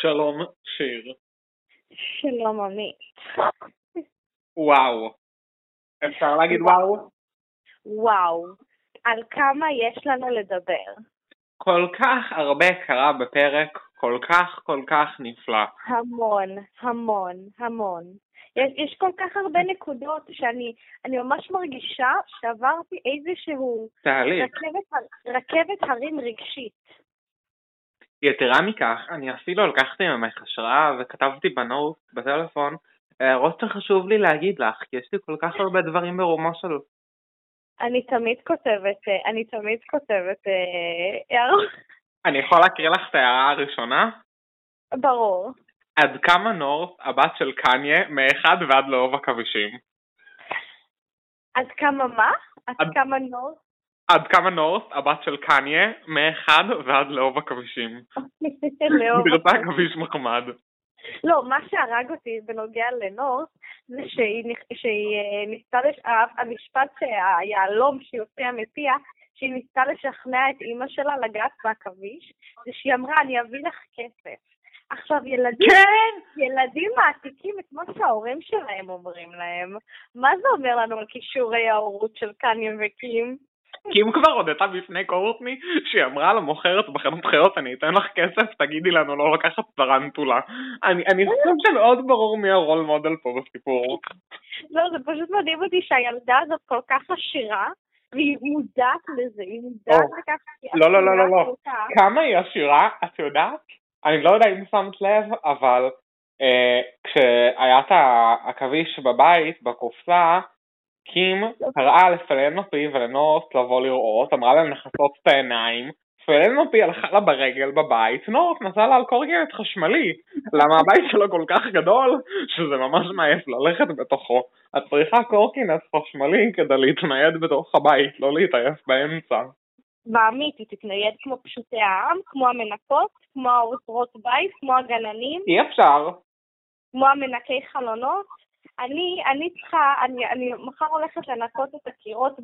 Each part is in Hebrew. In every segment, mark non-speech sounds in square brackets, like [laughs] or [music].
שלום, שיר. שלום עמית. וואו. אפשר להגיד וואו? וואו, על כמה יש לנו לדבר. כל כך הרבה קרה בפרק כל כך כל כך נפלא. המון, המון, המון. יש, יש כל כך הרבה נקודות שאני אני ממש מרגישה שעברתי איזשהו תהליך. רכבת, רכבת הרים רגשית. יתרה מכך, אני אפילו לקחתי ממך השראה וכתבתי בנוט בטלפון הערות שחשוב לי להגיד לך, כי יש לי כל כך הרבה דברים ברומו של... אני תמיד כותבת, אה, אני תמיד כותבת אה, הערות. אני יכול להקריא לך את ההערה הראשונה? ברור. עד כמה נורט הבת של קניה מאחד ועד לאהוב עכבישים? עד כמה מה? עד, עד- כמה נורט? עד כמה נורט הבת של קניה מאחד ועד לאהוב עכבישים? גרסה עכביש מחמד. לא, מה שהרג אותי בנוגע לנורס, זה שהיא, שהיא אה, ניסתה, לש... ה- המשפט שהיהלום שהיא הוציאה מפיה, שהיא ניסתה לשכנע את אימא שלה לגעת בעכביש, זה שהיא אמרה, אני אביא לך כסף. עכשיו, ילדים, כן! ילדים מעתיקים את מה שההורים שלהם אומרים להם. מה זה אומר לנו על כישורי ההורות של קניה וקים? קים כבר הודתה בפני קורטני שהיא אמרה למוכרת בחנות חיות אני אתן לך כסף תגידי לנו לא לקחת טרנטולה אני, אני חושב שמאוד ברור מי הרול מודל פה בסיפור לא, זה פשוט מדהים אותי שהילדה הזאת כל כך עשירה, והיא מודעת לזה, היא מודעת. לכך לא, לא, לא, לא, לא. כמה היא עשירה את יודעת? אני לא יודע אם שמת לב אבל אה, כשהיה את העכביש בבית בקופסה קים קראה לפלנופי ולנורט לבוא לראות אמרה להם לכסות את העיניים פלנופי הלכה לה ברגל בבית, נורט נסע לה על קורקינט חשמלי. [laughs] למה הבית שלו כל כך גדול? שזה ממש מעייף ללכת בתוכו. את צריכה קורקינט חשמלי כדי להתנייד בתוך הבית, לא להתעייף באמצע. ועמית, היא תתנייד כמו פשוטי העם, כמו המנקות, כמו העוזרות בית, כמו הגננים, אי אפשר. כמו המנקי חלונות. אני, אני צריכה, אני, אני מחר הולכת לנקות את הקירות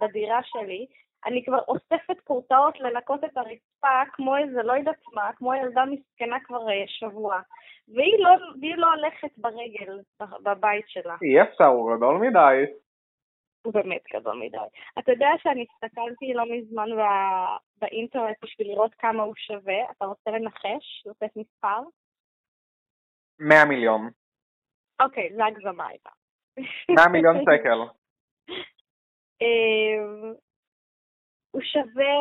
בדירה שלי, אני כבר אוספת כורתאות לנקות את הרצפה כמו איזה לא יודעת מה, כמו ילדה מסכנה כבר אה, שבוע. והיא לא, והיא לא הולכת ברגל בבית שלה. אי אפשר, הוא גדול מדי הוא באמת גדול מדי. אתה יודע שאני הסתכלתי לא מזמן בא... באינטרנט בשביל לראות כמה הוא שווה, אתה רוצה לנחש? לתת מספר? 100 מיליון אוקיי, זה הגזמה הייתה. 100 מיליון שקל [laughs] אמ, הוא שווה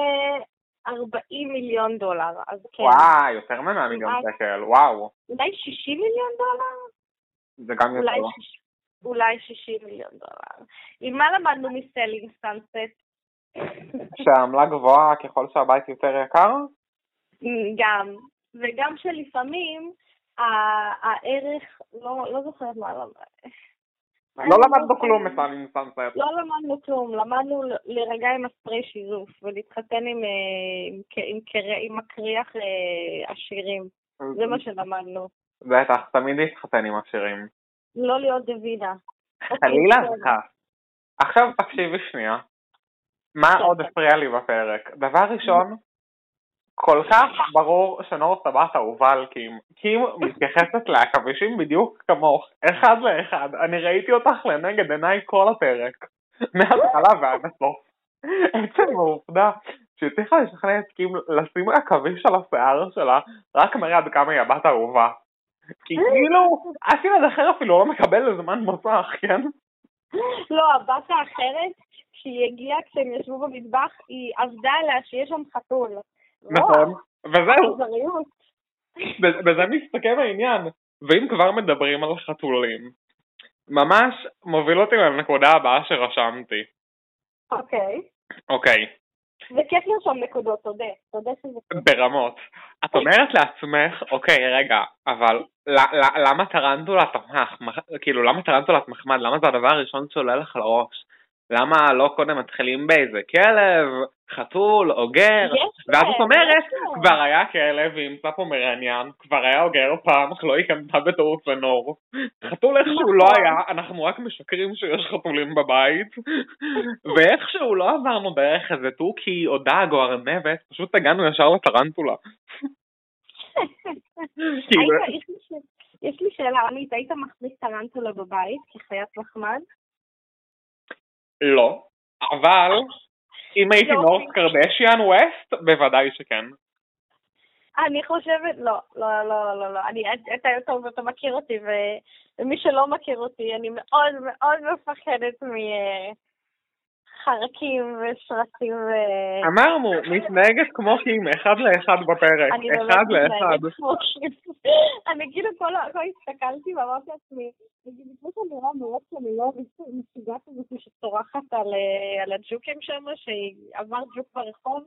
40 מיליון דולר, אז כן. וואי, יותר מ-100 מיליון. שקל, וואו, אולי 60 מיליון דולר? זה גם יותר. אולי 60 מיליון דולר. עם מה למדנו מסלינג סאנסט? שהעמלה גבוהה ככל שהבית יותר יקר? גם, וגם שלפעמים הערך, לא, לא זוכרת מה. לא למדנו כלום מסלינג סאנסט. לא למדנו כלום, למדנו להירגע עם הספרי שיזוף ולהתחתן עם, אה, עם, עם, קר- עם מקריח אה, עשירים. זה מה שלמדנו. בטח, תמיד להתחתן עם עשירים. לא להיות דוידה. חלילה בסדר. לך. עכשיו תקשיבי שנייה. מה. עוד הפריע לי בפרק? דבר ראשון, כל כך ברור שנורס הבת אהובה על קים. קים מתייחסת לעכבישים בדיוק כמוך, אחד לאחד. אני ראיתי אותך לנגד עיניי כל הפרק. מההתחלה ועד הסוף. עצם העובדה שהצליחה לשכנע את קים לשים עכביש על השיער שלה, רק מראה עד כמה היא הבת האהובה. כי כאילו, אף ילד אחר אפילו לא מקבל זמן מסך, כן? לא, הבת האחרת, כשהיא הגיעה, כשהם ישבו במטבח, היא עבדה עליה שיש שם חתול. נכון. וזהו, בזה מסתכם העניין. ואם כבר מדברים על חתולים, ממש מוביל אותי לנקודה הבאה שרשמתי. אוקיי. אוקיי, זה כיף לרשום נקודות, תודה. תודה שזה כיף. ברמות. את אומרת לעצמך, אוקיי, רגע, אבל למה טרנטולת מח... מח- כאילו, למה טרנטולת מחמד? למה זה הדבר הראשון שעולה לך לראש? למה לא קודם מתחילים באיזה כלב, חתול, אוגר? ואז את אומרת. כבר היה כלב עם פופומרניאן, כבר היה אוגר פעם, אך לא היא קנתה בטעות לנור. חתול איכשהו לא נכון. היה, אנחנו רק משקרים שיש חתולים בבית, [laughs] ואיכשהו לא עברנו דרך איזה תוכי או דג או ארנבת, פשוט הגענו ישר לטרנטולה. [laughs] כאילו, יש לי שאלה, עמית, היית מחזיק טרנטולה בבית כחיית מחמד? לא. אבל, אם הייתי יופי. נורס קרדשיאן ווסט, בוודאי שכן. אני חושבת, לא, לא, לא, לא, לא. אני, אתה טוב, אתה מכיר אותי, ומי שלא מכיר אותי, אני מאוד מאוד מפחדת מחרקים ושרצים ו... אמרנו, מתנהגת כמו קים, אחד לאחד בפרק. אני אחד לאחד. כמו. אני כאילו כל ה- כל הסתכלתי ואמרתי לעצמי, נגיד, לפני שאני נראה מאוד שאני לא משוגעת הזאת שצורחת על, אה, על הג'וקים שם, שעבר ג'וק ברחוב,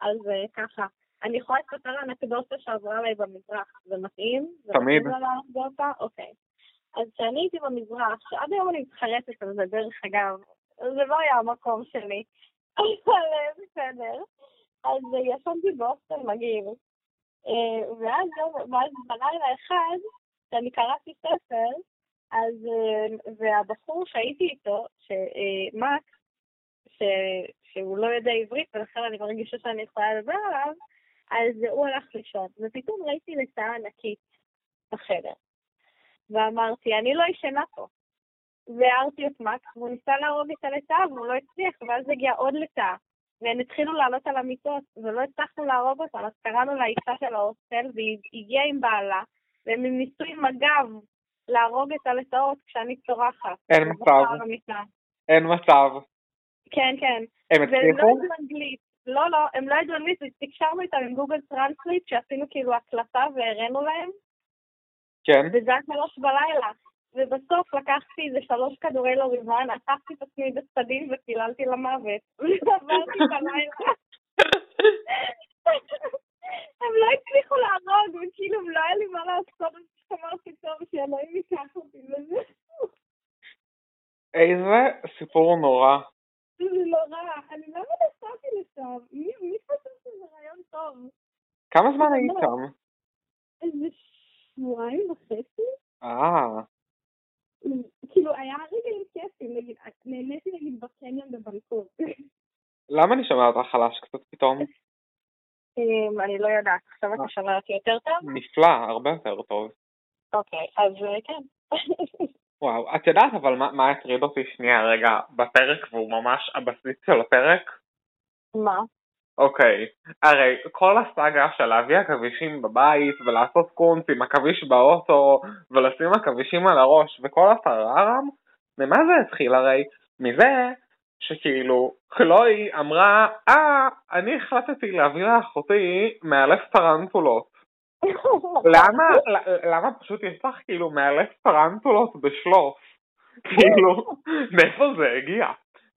אז אה, ככה. אני יכולה לספר אנקדוטה שעברה עליי במזרח, זה מתאים? תמיד. אוקיי. אז כשאני הייתי במזרח, שעד היום אני מתחרטת על זה, דרך אגב, זה לא היה המקום שלי, אבל אה, בסדר. אז אה, ישנתי בהוסטל מגעיל, אה, ואז בלילה אחד, כשאני קראתי ספר, אז, אה, והבחור שהייתי איתו, שמק, ש- שהוא לא יודע עברית, ולכן אני מרגישה שאני יכולה לדבר עליו, אז הוא הלך לישון, ופתאום ראיתי לצאה ענקית בחדר. ואמרתי, אני לא ישנה פה. והערתי את מקס, והוא ניסה להרוג את הלטאה, והוא לא הצליח, ואז הגיעה עוד לטאה. והם התחילו לעלות על המיטות, ולא הצלחנו להרוג אותם, אז קראנו לאישה של ההוסטל, והיא הגיעה עם בעלה, והם ניסו עם המגב להרוג את הלטאות כשאני צורחת. אין מצב. אין מצב. כן, כן. הם והם לא הצליחו? ידעו אנגלית. לא, לא, הם לא ידעו אנגלית, תקשרנו איתם עם Google Translate, שעשינו כאילו הקלטה והראינו להם, כן. וזה היה שלוש בלילה. ובסוף לקחתי איזה שלוש כדורי לוריבן, אספתי את עצמי בסדין ופיללתי למוות. ועברתי את הלילה. הם לא הצליחו להרוג, וכאילו לא היה לי מה לעשות, אז אמרתי טוב, שאלוהים ייקח אותי לזה. איזה סיפור נורא. זה נורא, אני לא נסעתי לשם, מי חושב שזה רעיון טוב? כמה זמן לא. היית שם? איזה שבועיים וחצי? אה, כאילו, היה רגעים כיפים, נגיד, נהניתי נגיד בקניון בבנקוק. למה אני שומע אותך חלש קצת פתאום? אמ, אני לא יודעת, עכשיו אתה שומע אותי יותר טוב? נפלא, הרבה יותר טוב. אוקיי, אז אה, כן. וואו, את יודעת אבל מה, מה הטריד אותי שנייה רגע בפרק והוא ממש הבסיס של הפרק? מה? אוקיי, הרי כל הסאגה של להביא עכבישים בבית ולעשות קונץ עם עכביש באוטו ולשים עכבישים על הראש וכל הטררם, ממה זה התחיל הרי? מזה שכאילו קלוי אמרה, אה, אני החלטתי להביא לאחותי מאלף טרנטולות. [laughs] למה, למה פשוט יש לך כאילו מאלף טרנטולות בשלוף? כאילו, מאיפה זה הגיע?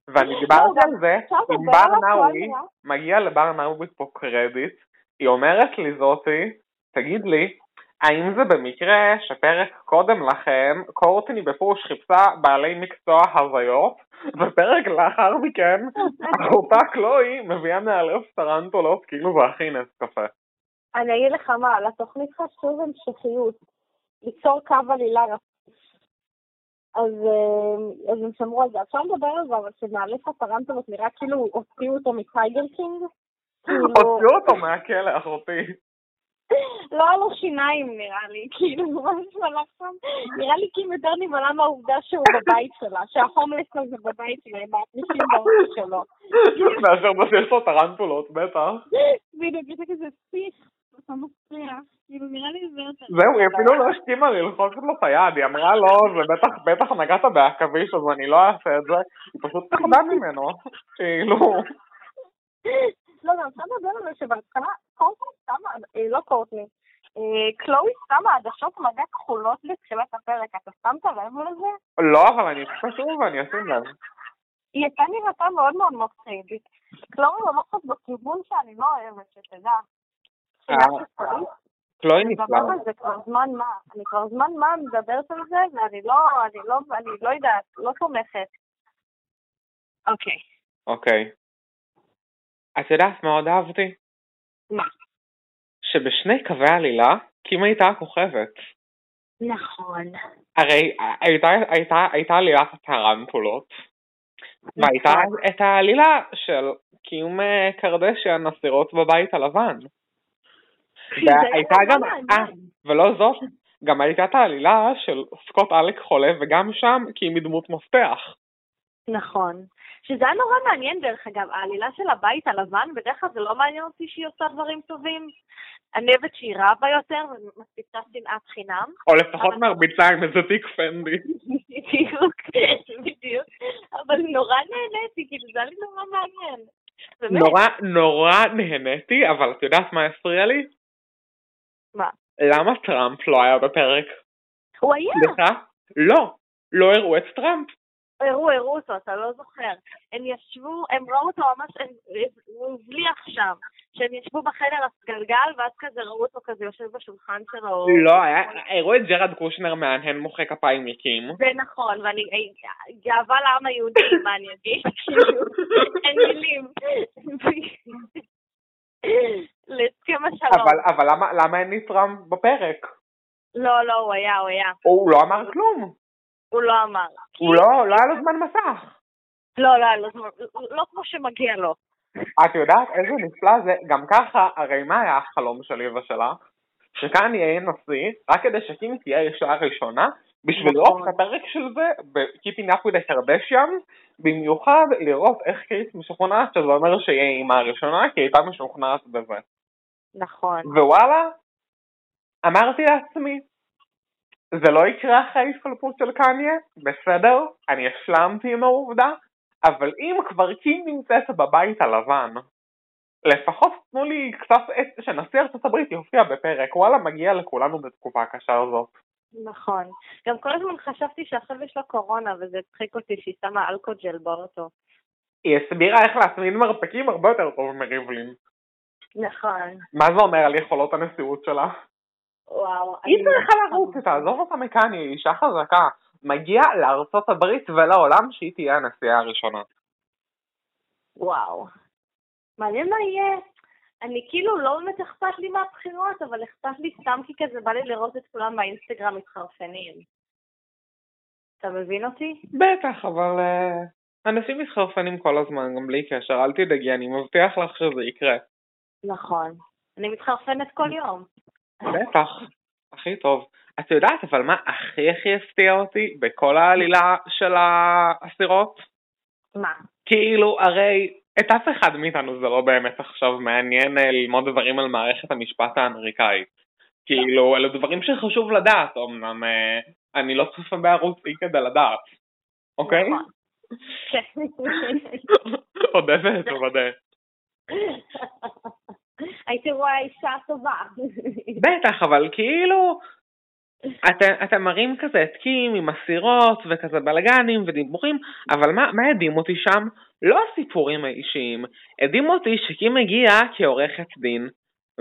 ואני דיברתי על זה עם בר נאווי. מגיע לבר נאווי פה קרדיט, היא אומרת לי זאתי, תגיד לי, האם זה במקרה שפרק קודם לכן קורטני בפוש חיפשה בעלי מקצוע הזיות, ופרק לאחר מכן אחותה קלוי מביאה מאלף טרנטולות כאילו זה הכי נס קפה. אני אגיד לך מה, לתוכנית חשוב המשכיות. ליצור קו עלילה. אז, אה, אז הם שמרו על זה. אפשר לדבר על זה, אבל שמאלף הטרנטולות נראה כאילו הוציאו אותו מטייגר קינג. כאילו, הוציאו אותו מהכלא אחותי. לא היה לו שיניים נראה לי, כאילו, [laughs] ממש מלאך שם. נראה לי כאילו יותר נבהלה מהעובדה שהוא בבית שלה, שההומלס הזה בבית שלה, עם האפרישים באוטו שלו. [laughs] מאשר מה שיש לו טרנטולות בטח. בדיוק, יש כזה שיח, כאילו, נראה לי זה יותר... זהו, היא אפילו לא הסכימה ללחוץ לו את היד, היא אמרה לא, זה בטח, בטח נגעת בעכביש אז אני לא אעשה את זה, היא פשוט פחדה ממנו, כאילו, לא, גם אפשר לדבר על זה שבהתחלה קורטני שמה, אה, לא קורטני, אה, קלואי שמה עדשות מגע כחולות בתחילת הפרק, אתה שמת לב לזה? לא, אבל אני אצפה שוב ואני אשים לב. היא הייתה נראתה מאוד מאוד מפחיד. קלואי הולכת בכיוון שאני לא אוהבת, שתדע. אה. קלוי נפלא. זה כבר זמן מה. אני כבר זמן מה מדברת על זה, ואני לא, אני לא, אני לא יודעת, לא תומכת. אוקיי. אוקיי. את יודעת מה עוד אהבתי? מה? שבשני קווי עלילה, קים הייתה הכוכבת. נכון. הרי הייתה, הייתה, הייתה עלילת הטרנטולות, והייתה נכון. את העלילה של קיום אה, קרדשיאן אסירות בבית הלבן. והייתה זה גם, אה. ולא זאת, גם הייתה את העלילה של סקוט אלק חולה וגם שם כי היא מדמות מפתח. נכון. שזה היה נורא מעניין דרך אגב, העלילה של הבית הלבן, בדרך כלל זה לא מעניין אותי שהיא עושה דברים טובים. אני אוהבת שהיא רבה יותר ומספיצה שנאת חינם. או לפחות מרביצה עם איזה תיק פנדי. בדיוק, בדיוק. אבל נורא נהניתי, כאילו זה היה לי נורא מעניין. נורא נורא נהניתי, אבל את יודעת מה הפריע לי? מה? למה טראמפ לא היה בפרק? הוא היה. סליחה? לא, לא הראו את טראמפ. הראו, הראו אותו, אתה לא זוכר. הם ישבו, הם ראו אותו ממש, הוא הבליח שם. שהם ישבו בחדר הסגלגל, ואז כזה ראו אותו כזה יושב בשולחן שלו. לא, היה, הראו את ג'רד קושנר מהנהן מוחא כפיים מקים. זה נכון, ואני, גאווה לעם היהודי, מה אני אגיד? [laughs] אין מילים. להסכם השלום. אבל, אבל למה, למה אין טראמפ בפרק? לא, לא, הוא היה, הוא היה. הוא לא אמר כלום. הוא לא אמר. הוא לא, לא היה לו זמן מסך. לא, לא היה לו זמן, לא כמו שמגיע לו. את יודעת איזה נפלא זה? גם ככה, הרי מה היה החלום שלי ושלה? שכאן יהיה נשיא, רק כדי שקים תהיה אישה ראשונה, בשביל לראות נכון. את הפרק של זה ב-Keeping Up with the Kardashians, במיוחד לראות איך קריס משוכנעת שזה אומר שיהיה אימא הראשונה, כי היא הייתה משוכנעת בזה. נכון. ווואלה, אמרתי לעצמי, זה לא יקרה אחרי ההתחלפות של קניה, בסדר, אני השלמתי עם העובדה, אבל אם כבר קים נמצאת בבית הלבן, לפחות תנו לי קצת עת שנשיא ארצות הברית יופיע בפרק, וואלה מגיע לכולנו בתקופה הקשה הזאת. נכון. גם כל הזמן חשבתי שעכשיו יש לה קורונה, וזה הצחיק אותי שהיא שמה אלכוג'ל באוטו. היא הסבירה איך להצמיד מרפקים הרבה יותר טוב מריבלין. נכון. מה זה אומר על יכולות הנשיאות שלה? וואו. היא צריכה לרוץ, תעזוב אותה מקניה, היא אישה חזקה. מגיע לארצות הברית ולעולם שהיא תהיה הנשיאה הראשונה. וואו. מעניין מה יהיה. אני כאילו לא באמת אכפת לי מהבחירות, אבל אכפת לי סתם כי כזה בא לי לראות את כולם באינסטגרם מתחרפנים. אתה מבין אותי? בטח, אבל אה, אנשים מתחרפנים כל הזמן, גם בלי קשר, אל תדאגי, אני מבטיח לך שזה יקרה. נכון. אני מתחרפנת כל יום. בטח, הכי טוב. את יודעת אבל מה הכי הכי הפתיע אותי בכל העלילה של האסירות? מה? כאילו, הרי את אף אחד מאיתנו זה לא באמת עכשיו מעניין אה, ללמוד דברים על מערכת המשפט האמריקאית. כאילו, אלה דברים שחשוב לדעת, אמנם אה, אני לא צופה בערוץ אי כדי לדעת, אוקיי? נכון. [laughs] אודה ותודה. הייתי רואה אישה טובה. בטח, אבל כאילו, אתם, אתם מראים כזה את קים עם אסירות וכזה בלאגנים ודיבורים, אבל מה, מה הדהים אותי שם? לא הסיפורים האישיים, הדהים אותי שקים הגיעה כעורכת דין,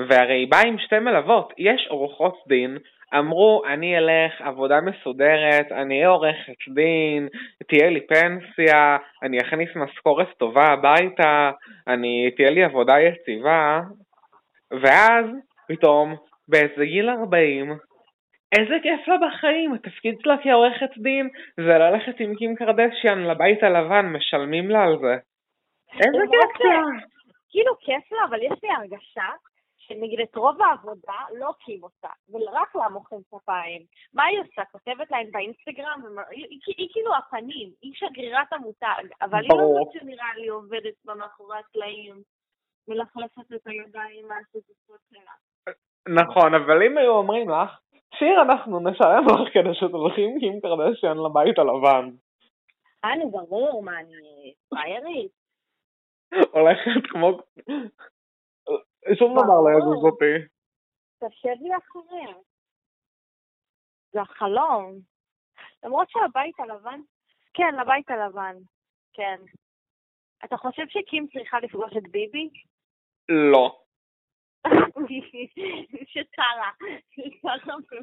והרי היא באה עם שתי מלוות, יש עורכות דין, אמרו אני אלך עבודה מסודרת, אני אהיה עורכת דין, תהיה לי פנסיה, אני אכניס משכורת טובה הביתה, אני, תהיה לי עבודה יציבה, ואז פתאום באיזה גיל 40 איזה כיף לה בחיים, התפקיד שלה כעורכת דין זה ללכת עם קים קרדשיאן לבית הלבן, משלמים לה על זה. איזה כיף לה. כאילו כיף לה, אבל יש לי הרגשה שנגיד את רוב העבודה לא קים עושה, ורק לה מוחאים כפיים. מה היא עושה? כותבת להם באינסטגרם? היא, כאילו הפנים, היא שגרירת המותג, אבל היא לא. זאת שנראה לי עובדת בה מאחורי הקלעים, מלכלכת את הידיים מהשותפות שלה. נכון, אבל אם היו אומרים לך, שיר אנחנו נשלם לך כדי שתלכי עם קים קרדשיאן לבית הלבן. אה, נו, ברור, מה, אני פריירית? הולכת כמו... שום דבר לא יזוז אותי. תשב לי אחריה. זה החלום. למרות שהבית הלבן, כן, לבית הלבן, כן. אתה חושב שקים צריכה לפגוש את ביבי? לא. ששרה.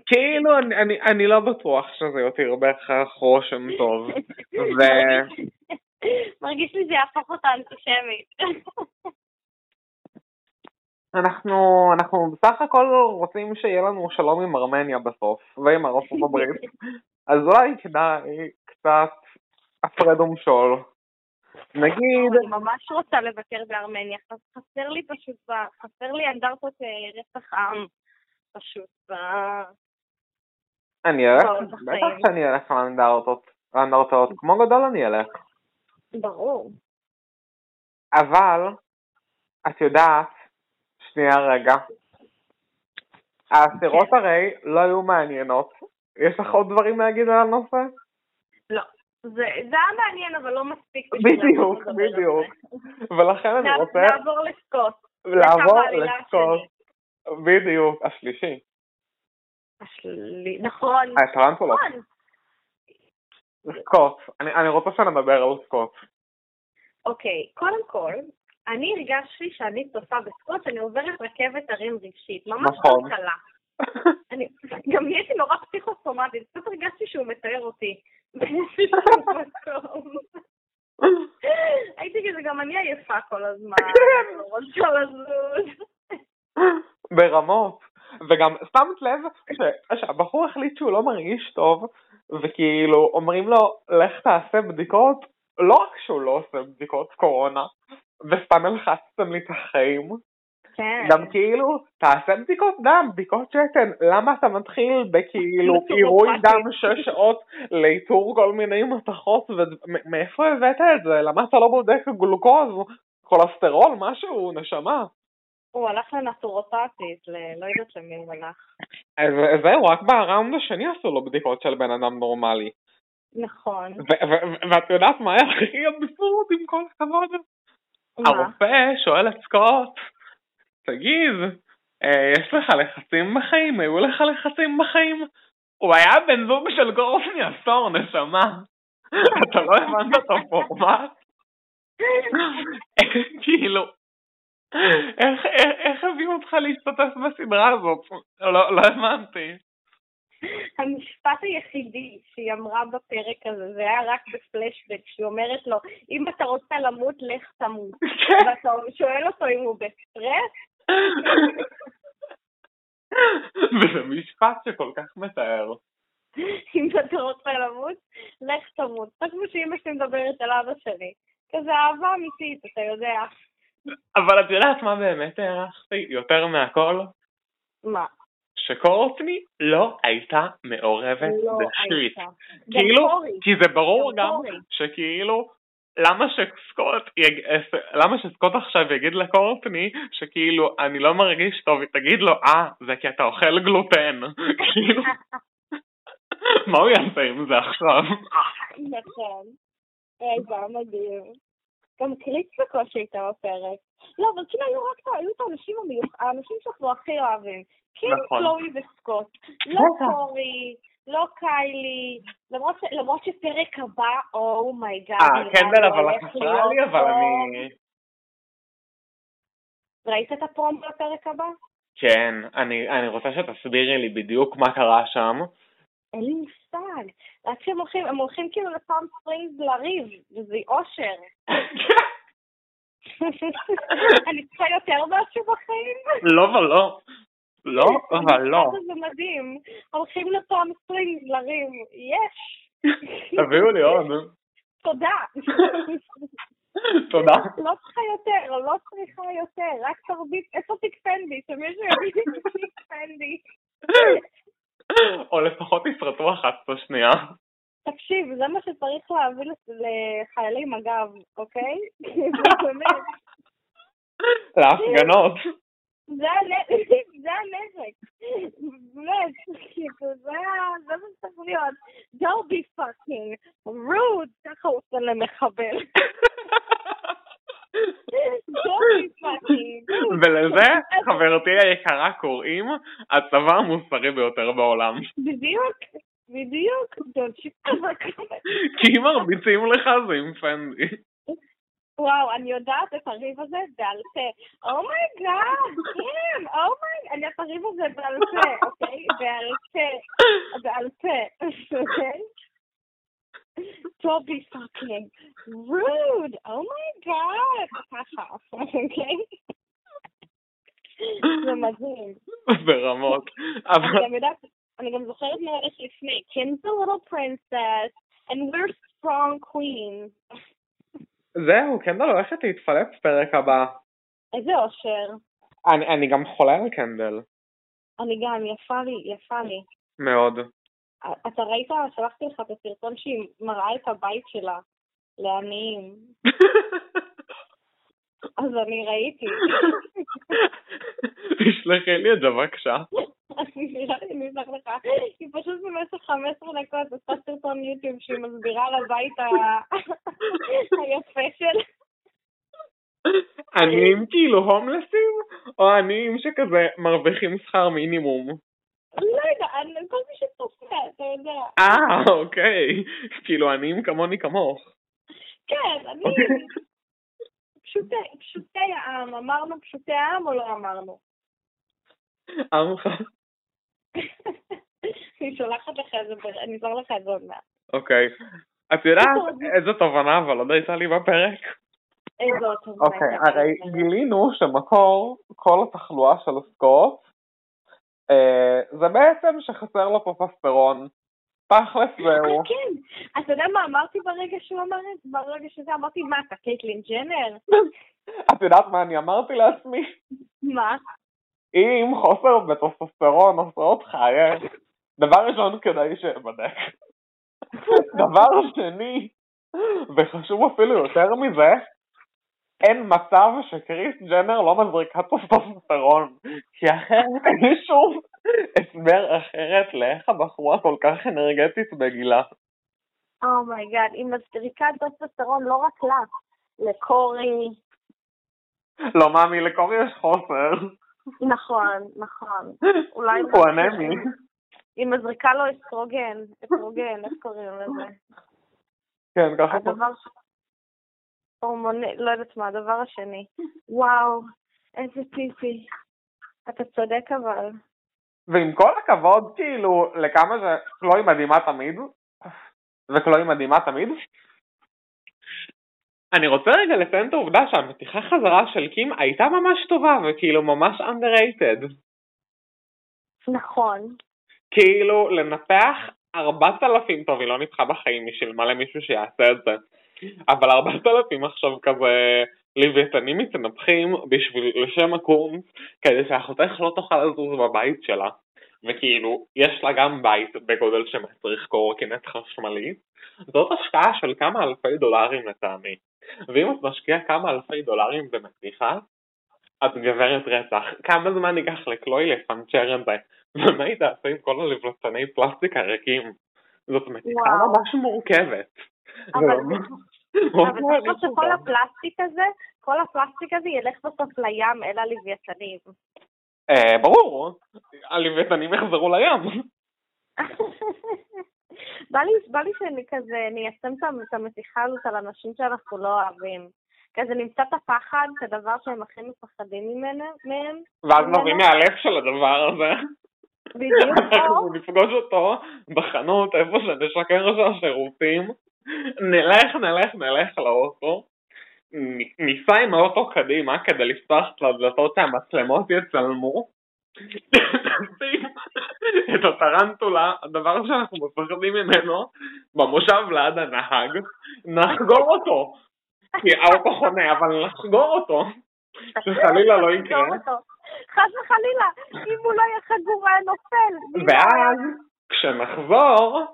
כאילו, אני, לא בטוח שזה יותיר בהכרח רושם טוב. [laughs] מרגיש לי זה יהפוך אותה אנטישמית. אנחנו, אנחנו בסך הכל רוצים שיהיה לנו שלום עם ארמניה בסוף, ועם ארצות הברית. [laughs] אז אולי כדאי קצת הפרד ומשול. נגיד, אני ממש רוצה לבקר בארמניה. חסר לי פשוט, חסר לי אנדרטות אה, רצח עם. פשוט. ב- אני אלך, בטח. שאני אלך לאנדרטות, כמו גדול אני אלך. ברור. אבל, את יודעת, שנייה רגע, האסירות כן. הרי לא היו מעניינות. יש לך עוד דברים להגיד על הנושא? לא. זה זה היה מעניין, אבל לא מספיק בדיוק, לעבור בדיוק. ולכן אני רוצה נעבור לסקוט. לעבור לסקוט. בדיוק, השלישי. השלי... נכון. הטרנטולות. נכון. סקוט. אני אני רוצה שנדבר על סקוט. אוקיי, קודם כל, אני הרגשתי שאני צופה בסקוט, אני עוברת רכבת הרים רגשית, ממש נכון. קלה. אני גם נהייתי נורא פסיכוסומטית, פשוט הרגשתי שהוא מתאר אותי. [laughs] הייתי כזה, גם אני עייפה כל הזמן. לא רוצה לזוז. ברמות. וגם שמת לב שהבחור החליט שהוא לא מרגיש טוב, וכאילו אומרים לו, לך תעשה בדיקות, לא רק שהוא לא עושה בדיקות קורונה, וסתם הלחצתם לי את החיים, כן. גם כאילו, תעשה בדיקות דם, בדיקות שתן, למה אתה מתחיל בכאילו. [laughs] עירוי דם שש שעות לאיתור כל מיני מתכות, ומאיפה הבאת את זה? למה אתה לא בודק גלוקוז, כולסטרול, משהו, נשמה? הוא הלך לנטורופטית, לא יודעת למי הוא הלך. זהו, רק בראונד השני עשו לו בדיקות של בן אדם נורמלי. נכון. ואת יודעת מה היה הכי אבסורד עם כל הכבוד? הרופא שואל את סקוט, תגיד, אה, יש לך לחצים בחיים? היו לך לחצים בחיים? הוא היה בן זוג של גורפני עשור, נשמה. [laughs] אתה לא הבנת את הפורמט? [laughs] כאילו, איך, איך, איך הביאו אותך להשתתף בסדרה הזאת? לא, לא הבנתי. המשפט היחידי שהיא אמרה בפרק הזה, זה היה רק בפלשבק, שהיא אומרת לו, אם אתה רוצה למות, לך תמות. כן. ואתה שואל אותו אם הוא בסטרס? וזה משפט שכל כך מתאר. אם אתה רוצה למות, לך תמות. חשבו שאמא שלי מדברת על אבא שלי. כזה אהבה אמיתית, אתה יודע. אבל את יודעת מה באמת הערכתי יותר מהכל? מה? שקורטני לא הייתה מעורבת לא בשיט. הייתה. כאילו. כי זה ברור גם. שכאילו, למה שסקוט, יג... למה שסקוט עכשיו יגיד לקורטני שכאילו אני לא מרגיש טוב, היא תגיד לו, אה, זה כי אתה אוכל גלוטן. [laughs] כאילו, [laughs] מה הוא יעשה עם זה עכשיו? [laughs] נכון. אוי, זה היה מדהים. גם קריס בקושי הייתה בפרק. לא, אבל כאילו היו רק היו את האנשים המיוחדים, האנשים שאנחנו הכי אוהבים. כאילו נכון. קלואי וסקוט. לא. קורי, לא קיילי, למרות ש- למרות שפרק הבא, oh oh my god. אה, קנדל, אבל את לי, אבל אני... ראית את הפרומו לפרק הבא? כן, אני, אני רוצה שתסבירי לי בדיוק מה קרה שם. אין לי מושג. רק שהם הולכים, הם הולכים כאילו לפעם ספרינגס לריב, וזה אושר. [laughs] [laughs] אני צריכה יותר משהו בחיים? לא ולא. לא, אבל לא. זה מדהים. הולכים לפעם ספרינגס לריב, יש. תביאו לי עוד. תודה. תודה. לא צריכה יותר, לא צריכה יותר, רק תרביץ, איפה תיק פנדי? שמישהו יגיד לי תיק פנדי. או לפחות תפרטו אחת את השנייה. תקשיב, זה מה שצריך להביא לס- לחיילי מג"ב, אוקיי? [laughs] [laughs] להפגנות. זה הנזק. באמת, כאילו, זה מה שצריך להיות. Don't be fucking rude, ככה הוא עושה למחבל. ולזה, [laughs] חברתי היקרה, קוראים הצבא המוסרי ביותר בעולם. בדיוק, בדיוק. כי אם מרביצים לך זה עם פנדי. וואו, אני יודעת את הריב הזה בעל פה. אומייגאד, כן, אומייגאד. אני יודעת את הריב הזה בעל פה, אוקיי? בעל פה, בעל פה, אוקיי? Don't be fucking rude, oh my god. ככה, אוקיי? זה מדהים. ברמות. אני גם אני זוכרת מה הולך לפני. Kim's a little princess, and we're strong queens. זהו, קנדל הולכת להתפלץ פרק הבא. איזה אושר. אני, אני גם חולה על קנדל. אני גם, יפה לי, יפה לי. מאוד. אתה ראית, שלחתי לך את הסרטון שהיא מראה את הבית שלה לעניים. [laughs] אז אני ראיתי. [laughs] תשלחי לי את זה בבקשה. [laughs] אני אשלח לך. היא פשוט במשך 15 דקות עושה סרטון יוטיוב שהיא מסבירה על הבית [laughs] היפה של... עניים כאילו הומלסים? או עניים שכזה מרוויחים שכר מינימום? לא יודע, כל מי שצופה, אתה יודע. אה, אוקיי. כאילו עניים כמוני כמוך. כן, אני... פשוטי העם, אמרנו פשוטי העם או לא אמרנו? עמך. [laughs] אני שולחת לך את זה, אני אזור לך את זה עוד מעט. אוקיי. את יודעת איזה תובנה אבל עוד הייתה לי בפרק? איזו תובנה? אוקיי, הרי גילינו שמקור כל התחלואה של סקוט אה, זה בעצם שחסר לו פופסטרון. תכלס זהו. אה, כן, אתה יודע מה אמרתי ברגע שהוא אמר את זה? ברגע שזה אמרתי, מה, אתה קייטלין ג'נר? [laughs] את יודעת מה אני אמרתי לעצמי? מה? אם חוסר בטסטוסטרון עושה אותך עייף, דבר ראשון כדאי שאבדק. [laughs] דבר שני, וחשוב אפילו יותר מזה, אין מצב שקריס ג'נר לא מזריקה טסטוסטרון, כי אחרת אין שום הסבר אחרת לאיך הבחורה כל כך אנרגטית בגילה. oh my god, oh היא מזריקה טסטוסטרון לא רק לה, לקורי. לא מאמי, לקורי יש חוסר. נכון, נכון. [laughs] אולי... הוא אנמי. היא מזריקה לו אסטרוגן, אסטרוגן, איך קוראים לזה? כן, ככה. הדבר הורמוני, לא יודעת מה, הדבר השני. וואו, איזה פיפי. אתה צודק אבל. ועם כל הכבוד, כאילו, לכמה שקלוי מדהימה תמיד, וקלוי מדהימה תמיד, אני רוצה רגע לציין את העובדה שהמתיחה חזרה של קים הייתה ממש טובה, וכאילו ממש underrated. נכון. כאילו, לנפח 4,000, טוב, היא לא ניתחה בחיים, היא שילמה למישהו שיעשה את זה. אבל ארבעת אלפים עכשיו כזה לוויתנים מתנפחים בשביל לשם הקורס כדי שאחותך לא תוכל לזוז בבית שלה. וכאילו יש לה גם בית בגודל שמצריך קורקינט חשמלי. זאת השקעה של כמה אלפי דולרים לטעמי. ואם את משקיעה כמה אלפי דולרים במתיחה את גברת רצח. כמה זמן ייקח לקלוי לפנצ'ר את זה? ומה היא תעשה עם כל הלבלצני פלסטיק הריקים? זאת מתיחה ממש מורכבת. אבל [laughs] תחשוב שכל הפלסטיק הזה, כל הפלסטיק הזה ילך בסוף לים אל הלוויתנים. אה, ברור, הלוויתנים יחזרו לים. [laughs] בא לי, בא לי שאני כזה ניישם את המתיחה הזאת על אנשים שאנחנו לא אוהבים. כזה נמצא את הפחד, את הדבר שהם הכי מפחדים ממנו, מהם. ואז נביא מהלב של הדבר הזה. בדיוק. [laughs] אנחנו נפגוש אותו בחנות, איפה שנשקר של השירותים. נלך, נלך, נלך לאוטו, ניסע עם האוטו קדימה כדי לפתוח את הדלתות שהמצלמות יצלמו, [coughs] את הטרנטולה, הדבר שאנחנו מפחדים ממנו, במושב ליד הנהג, נחגור אותו, כי האוטו חונה, אבל נחגור אותו, שחלילה לא יקרה. חס וחלילה, אם הוא לא יהיה חגור היה נופל. ואז, כשנחזור,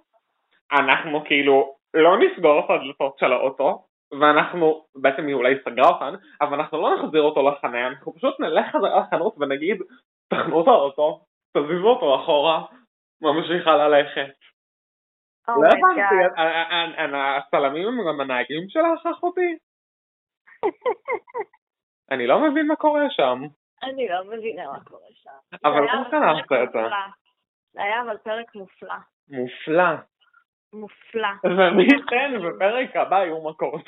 אנחנו כאילו לא נסגור את הדלתות של האוטו, ואנחנו, בעצם היא אולי סגרה אותן, אבל אנחנו לא נחזיר אותו לחניה, אנחנו פשוט נלך חזרה לחנות ונגיד, תחנו את האוטו, תזיזו אותו אחורה, ממשיכה ללכת. Oh לא הבנתי, הצלמים הם גם הנהגים שלך אחותי? [laughs] אני לא מבין מה קורה שם. אני לא מבינה מה קורה שם. אבל ככה נעשה את זה. זה היה אבל פרק מופלא. מופלא. מופלא. ומי ייתן בפרק הבא יהיו מכות.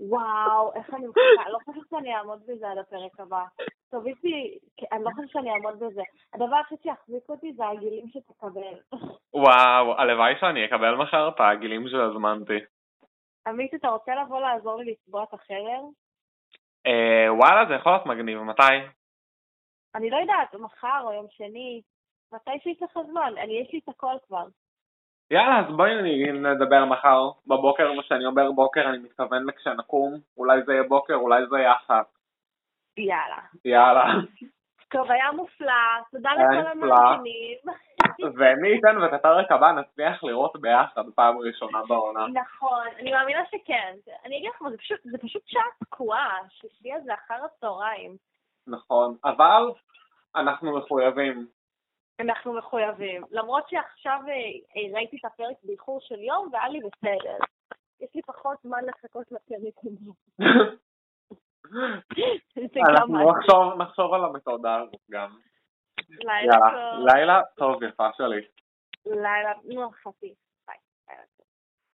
וואו, איך אני מחכה, לא חושבת שאני אעמוד בזה עד הפרק הבא. טוב, איתי, אני לא חושבת שאני אעמוד בזה. הדבר הכי שיחזיק אותי זה הגילים שתקבל. וואו, הלוואי שאני אקבל מחר את הגילים שהזמנתי. עמית, אתה רוצה לבוא לעזור לי לצבוע את החרר? אה, וואלה, זה יכול להיות מגניב. מתי? אני לא יודעת, מחר או יום שני. מתי שיש לך זמן? אני, יש לי את הכל כבר. יאללה, אז בואי נדבר מחר בבוקר, וכשאני אומר בוקר אני מתכוון לכשנקום, אולי זה יהיה בוקר, אולי זה יהיה אחת. יאללה. יאללה. טוב, היה מופלא, תודה לכל. המאזינים. [laughs] ומי ייתן ואת הפרק הבא נצליח לראות ביחד פעם ראשונה בעונה. נכון, אני מאמינה שכן. אני אגיד לך, מה, זה פשוט, שעה תקועה, ששביע זה אחר הצהריים. נכון, אבל אנחנו מחויבים. אנחנו מחויבים. למרות שעכשיו אה, אה, ראיתי את הפרק באיחור של יום והיה לי בסדר. יש לי פחות זמן לחכות לפרק הזה. אנחנו משהו. נחשוב, על המתודה הזאת גם. לילה טוב. לילה טוב יפה שלי. לילה, נו, חצי.